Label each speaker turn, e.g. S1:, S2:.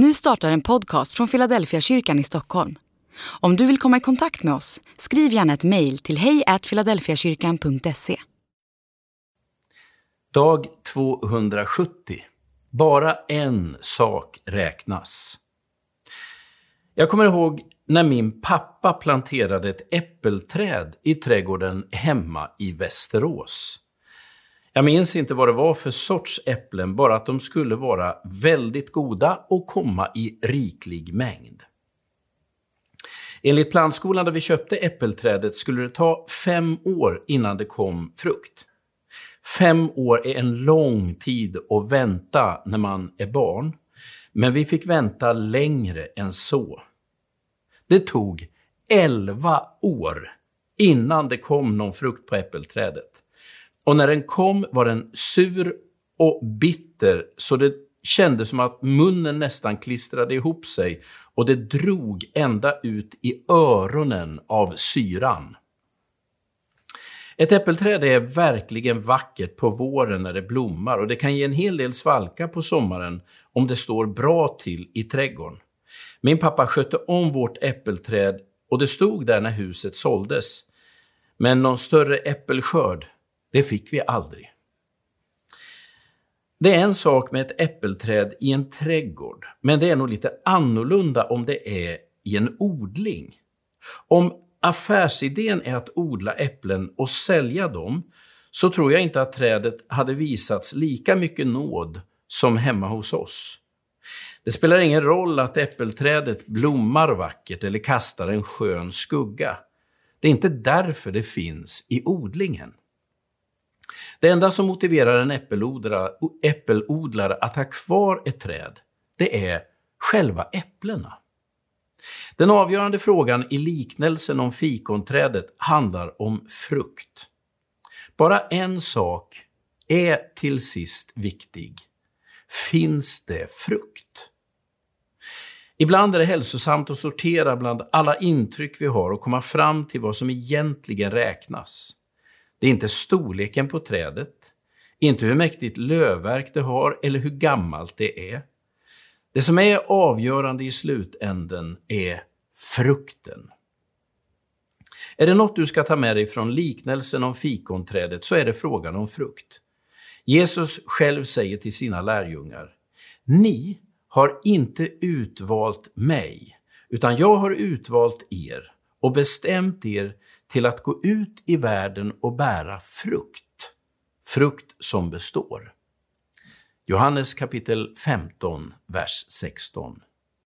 S1: Nu startar en podcast från Philadelphia kyrkan i Stockholm. Om du vill komma i kontakt med oss, skriv gärna ett mejl till hejfiladelfiakyrkan.se.
S2: Dag 270. Bara en sak räknas. Jag kommer ihåg när min pappa planterade ett äppelträd i trädgården hemma i Västerås. Jag minns inte vad det var för sorts äpplen, bara att de skulle vara väldigt goda och komma i riklig mängd. Enligt plantskolan där vi köpte äppelträdet skulle det ta fem år innan det kom frukt. Fem år är en lång tid att vänta när man är barn, men vi fick vänta längre än så. Det tog elva år innan det kom någon frukt på äppelträdet. Och när den kom var den sur och bitter så det kändes som att munnen nästan klistrade ihop sig och det drog ända ut i öronen av syran. Ett äppelträd är verkligen vackert på våren när det blommar och det kan ge en hel del svalka på sommaren om det står bra till i trädgården. Min pappa skötte om vårt äppelträd och det stod där när huset såldes. Men någon större äppelskörd, det fick vi aldrig. Det är en sak med ett äppelträd i en trädgård, men det är nog lite annorlunda om det är i en odling. Om affärsidén är att odla äpplen och sälja dem, så tror jag inte att trädet hade visats lika mycket nåd som hemma hos oss. Det spelar ingen roll att äppelträdet blommar vackert eller kastar en skön skugga. Det är inte därför det finns i odlingen. Det enda som motiverar en äppelodlare, äppelodlare att ha kvar ett träd, det är själva äpplena. Den avgörande frågan i liknelsen om fikonträdet handlar om frukt. Bara en sak är till sist viktig. Finns det frukt? Ibland är det hälsosamt att sortera bland alla intryck vi har och komma fram till vad som egentligen räknas. Det är inte storleken på trädet, inte hur mäktigt lövverk det har eller hur gammalt det är. Det som är avgörande i slutänden är frukten. Är det något du ska ta med dig från liknelsen om fikonträdet så är det frågan om frukt. Jesus själv säger till sina lärjungar, ni har inte utvalt mig, utan jag har utvalt er och bestämt er till att gå ut i världen och bära frukt, frukt som består. Johannes kapitel 15, vers 16.